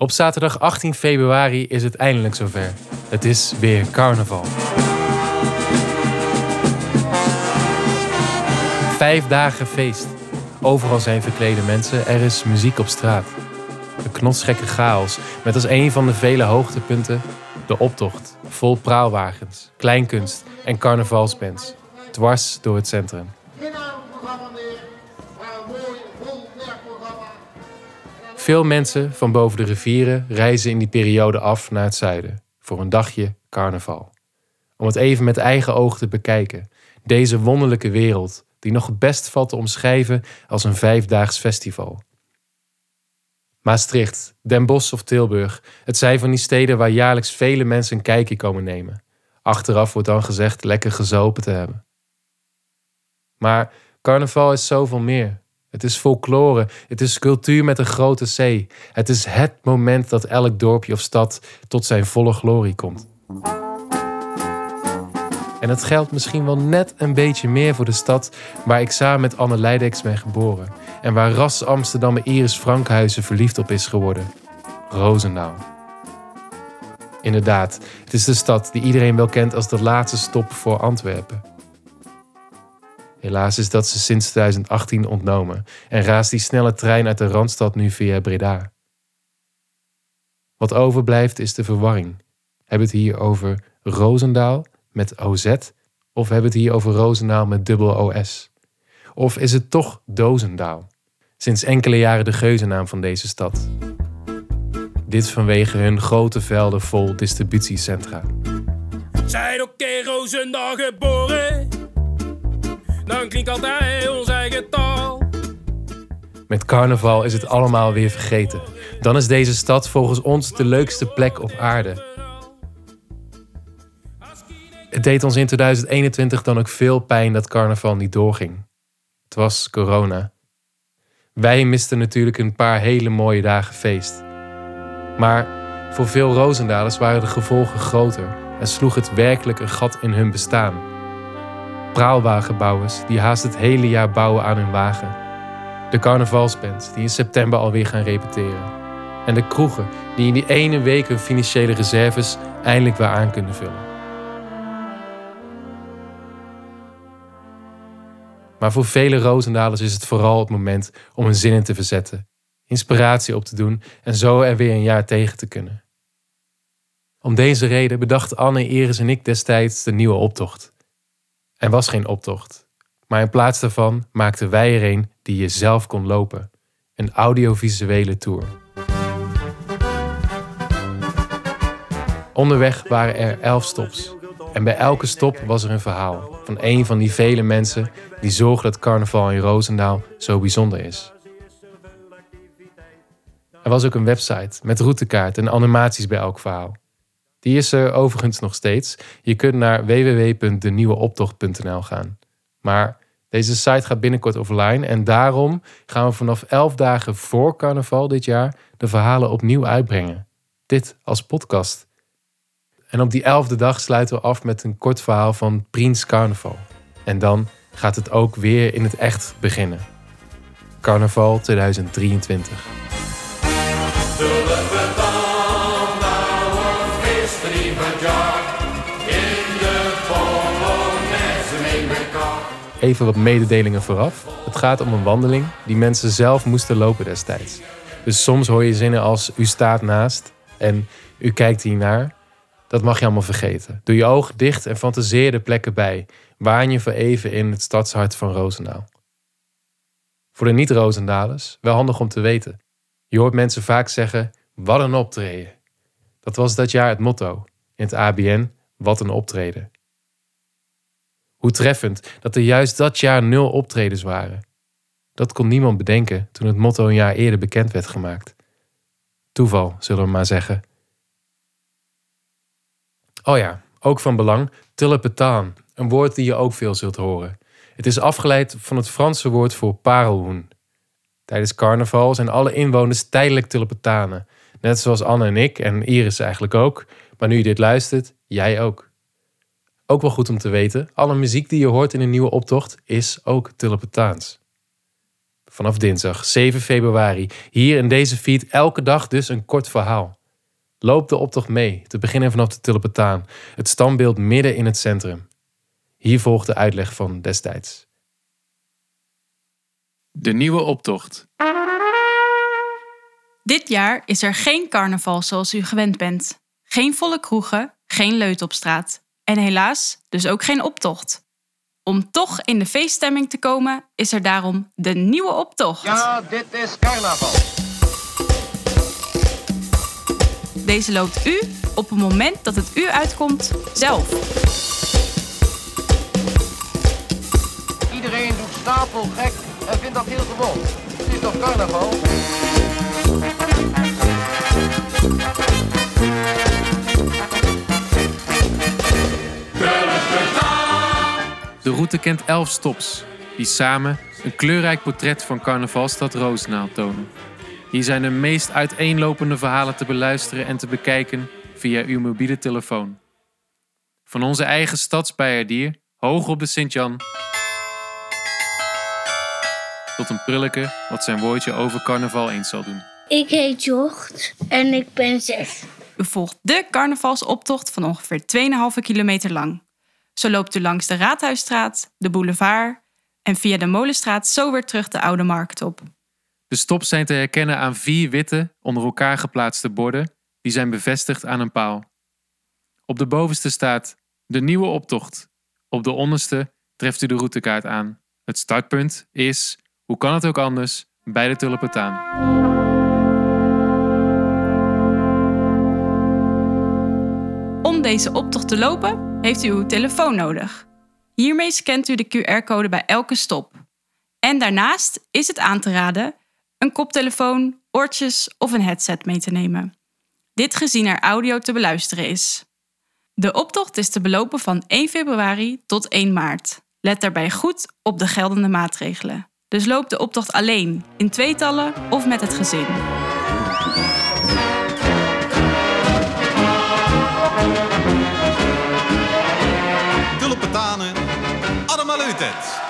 Op zaterdag 18 februari is het eindelijk zover. Het is weer carnaval. Vijf dagen feest. Overal zijn verklede mensen, er is muziek op straat. Een knotsgekke chaos, met als een van de vele hoogtepunten de optocht. Vol praalwagens, kleinkunst en carnavalsbands. Dwars door het centrum. Veel mensen van boven de rivieren reizen in die periode af naar het zuiden voor een dagje carnaval. Om het even met eigen ogen te bekijken. Deze wonderlijke wereld, die nog het best valt te omschrijven als een vijfdaags festival. Maastricht, Den Bosch of Tilburg, het zijn van die steden waar jaarlijks vele mensen een kijkje komen nemen. Achteraf wordt dan gezegd lekker gezopen te hebben. Maar carnaval is zoveel meer. Het is folklore, het is cultuur met een grote C. Het is het moment dat elk dorpje of stad tot zijn volle glorie komt. En dat geldt misschien wel net een beetje meer voor de stad waar ik samen met Anne Leideks ben geboren. En waar ras Amsterdammer Iris Frankhuizen verliefd op is geworden. Roosendaal. Inderdaad, het is de stad die iedereen wel kent als de laatste stop voor Antwerpen. Helaas is dat ze sinds 2018 ontnomen en raast die snelle trein uit de Randstad nu via Breda. Wat overblijft is de verwarring. Hebben we het hier over Roosendaal met OZ of hebben we het hier over Roosendaal met dubbel OS? Of is het toch Dozendaal? Sinds enkele jaren de geuzennaam van deze stad. Dit vanwege hun grote velden vol distributiecentra. Zijn ook in Roosendaal geboren? Dan klinkt altijd ons eigen taal. Met carnaval is het allemaal weer vergeten. Dan is deze stad volgens ons de leukste plek op aarde. Het deed ons in 2021 dan ook veel pijn dat carnaval niet doorging. Het was corona. Wij misten natuurlijk een paar hele mooie dagen feest. Maar voor veel Roosendalers waren de gevolgen groter en sloeg het werkelijk een gat in hun bestaan. Praalwagenbouwers die haast het hele jaar bouwen aan hun wagen. De carnavalsband die in september alweer gaan repeteren. En de kroegen die in die ene week hun financiële reserves eindelijk weer aan kunnen vullen. Maar voor vele Roosendalers is het vooral het moment om hun zinnen te verzetten, inspiratie op te doen en zo er weer een jaar tegen te kunnen. Om deze reden bedachten Anne, Iris en ik destijds de nieuwe optocht. Er was geen optocht, maar in plaats daarvan maakten wij er een die je zelf kon lopen: een audiovisuele tour. Onderweg waren er elf stops. En bij elke stop was er een verhaal van een van die vele mensen die zorgen dat carnaval in Roosendaal zo bijzonder is. Er was ook een website met routekaart en animaties bij elk verhaal. Die is er overigens nog steeds. Je kunt naar www.denieuweoptocht.nl gaan. Maar deze site gaat binnenkort offline en daarom gaan we vanaf 11 dagen voor carnaval dit jaar de verhalen opnieuw uitbrengen. Dit als podcast. En op die elfde dag sluiten we af met een kort verhaal van Prins Carnaval. En dan gaat het ook weer in het echt beginnen. Carnaval 2023. Even wat mededelingen vooraf. Het gaat om een wandeling die mensen zelf moesten lopen destijds. Dus soms hoor je zinnen als u staat naast en u kijkt hiernaar. Dat mag je allemaal vergeten. Doe je ogen dicht en fantaseer de plekken bij. Waan je voor even in het stadshart van Roosendaal. Voor de niet-Roosendalers wel handig om te weten. Je hoort mensen vaak zeggen: wat een optreden. Dat was dat jaar het motto. In het ABN: wat een optreden. Hoe treffend dat er juist dat jaar nul optredens waren. Dat kon niemand bedenken toen het motto een jaar eerder bekend werd gemaakt. Toeval, zullen we maar zeggen. Oh ja, ook van belang, tulpetaan, een woord die je ook veel zult horen. Het is afgeleid van het Franse woord voor parelhoen. Tijdens carnaval zijn alle inwoners tijdelijk tulpetanen. Net zoals Anne en ik en Iris eigenlijk ook. Maar nu je dit luistert, jij ook. Ook wel goed om te weten, alle muziek die je hoort in een nieuwe optocht is ook tulpetaans. Vanaf dinsdag 7 februari. Hier in deze feed elke dag dus een kort verhaal. Loop de optocht mee, te beginnen vanaf de Tulpentaan. Het standbeeld midden in het centrum. Hier volgt de uitleg van destijds. De nieuwe optocht. Dit jaar is er geen carnaval zoals u gewend bent. Geen volle kroegen, geen leut op straat. En helaas dus ook geen optocht. Om toch in de feeststemming te komen, is er daarom de nieuwe optocht. Ja, dit is carnaval. Deze loopt u op het moment dat het u uitkomt zelf. Iedereen doet stapel gek en vindt dat heel gewoon. Het is toch carnaval? De route kent elf stops, die samen een kleurrijk portret van carnavalstad Roosendaal tonen. Hier zijn de meest uiteenlopende verhalen te beluisteren en te bekijken via uw mobiele telefoon. Van onze eigen stadsbijerdier, hoog op de Sint-Jan, tot een prulleke wat zijn woordje over carnaval eens zal doen. Ik heet Jocht en ik ben zes. U volgt de carnavalsoptocht van ongeveer 2,5 kilometer lang. Zo loopt u langs de Raadhuisstraat, de boulevard en via de Molenstraat zo weer terug de Oude Markt op. De stops zijn te herkennen aan vier witte, onder elkaar geplaatste borden, die zijn bevestigd aan een paal. Op de bovenste staat de nieuwe optocht. Op de onderste treft u de routekaart aan. Het startpunt is, hoe kan het ook anders, bij de Tulpentaan. Om deze optocht te lopen heeft u uw telefoon nodig. Hiermee scant u de QR-code bij elke stop. En daarnaast is het aan te raden een koptelefoon, oortjes of een headset mee te nemen. Dit gezien er audio te beluisteren is. De optocht is te belopen van 1 februari tot 1 maart. Let daarbij goed op de geldende maatregelen. Dus loop de optocht alleen, in tweetallen of met het gezin. Het.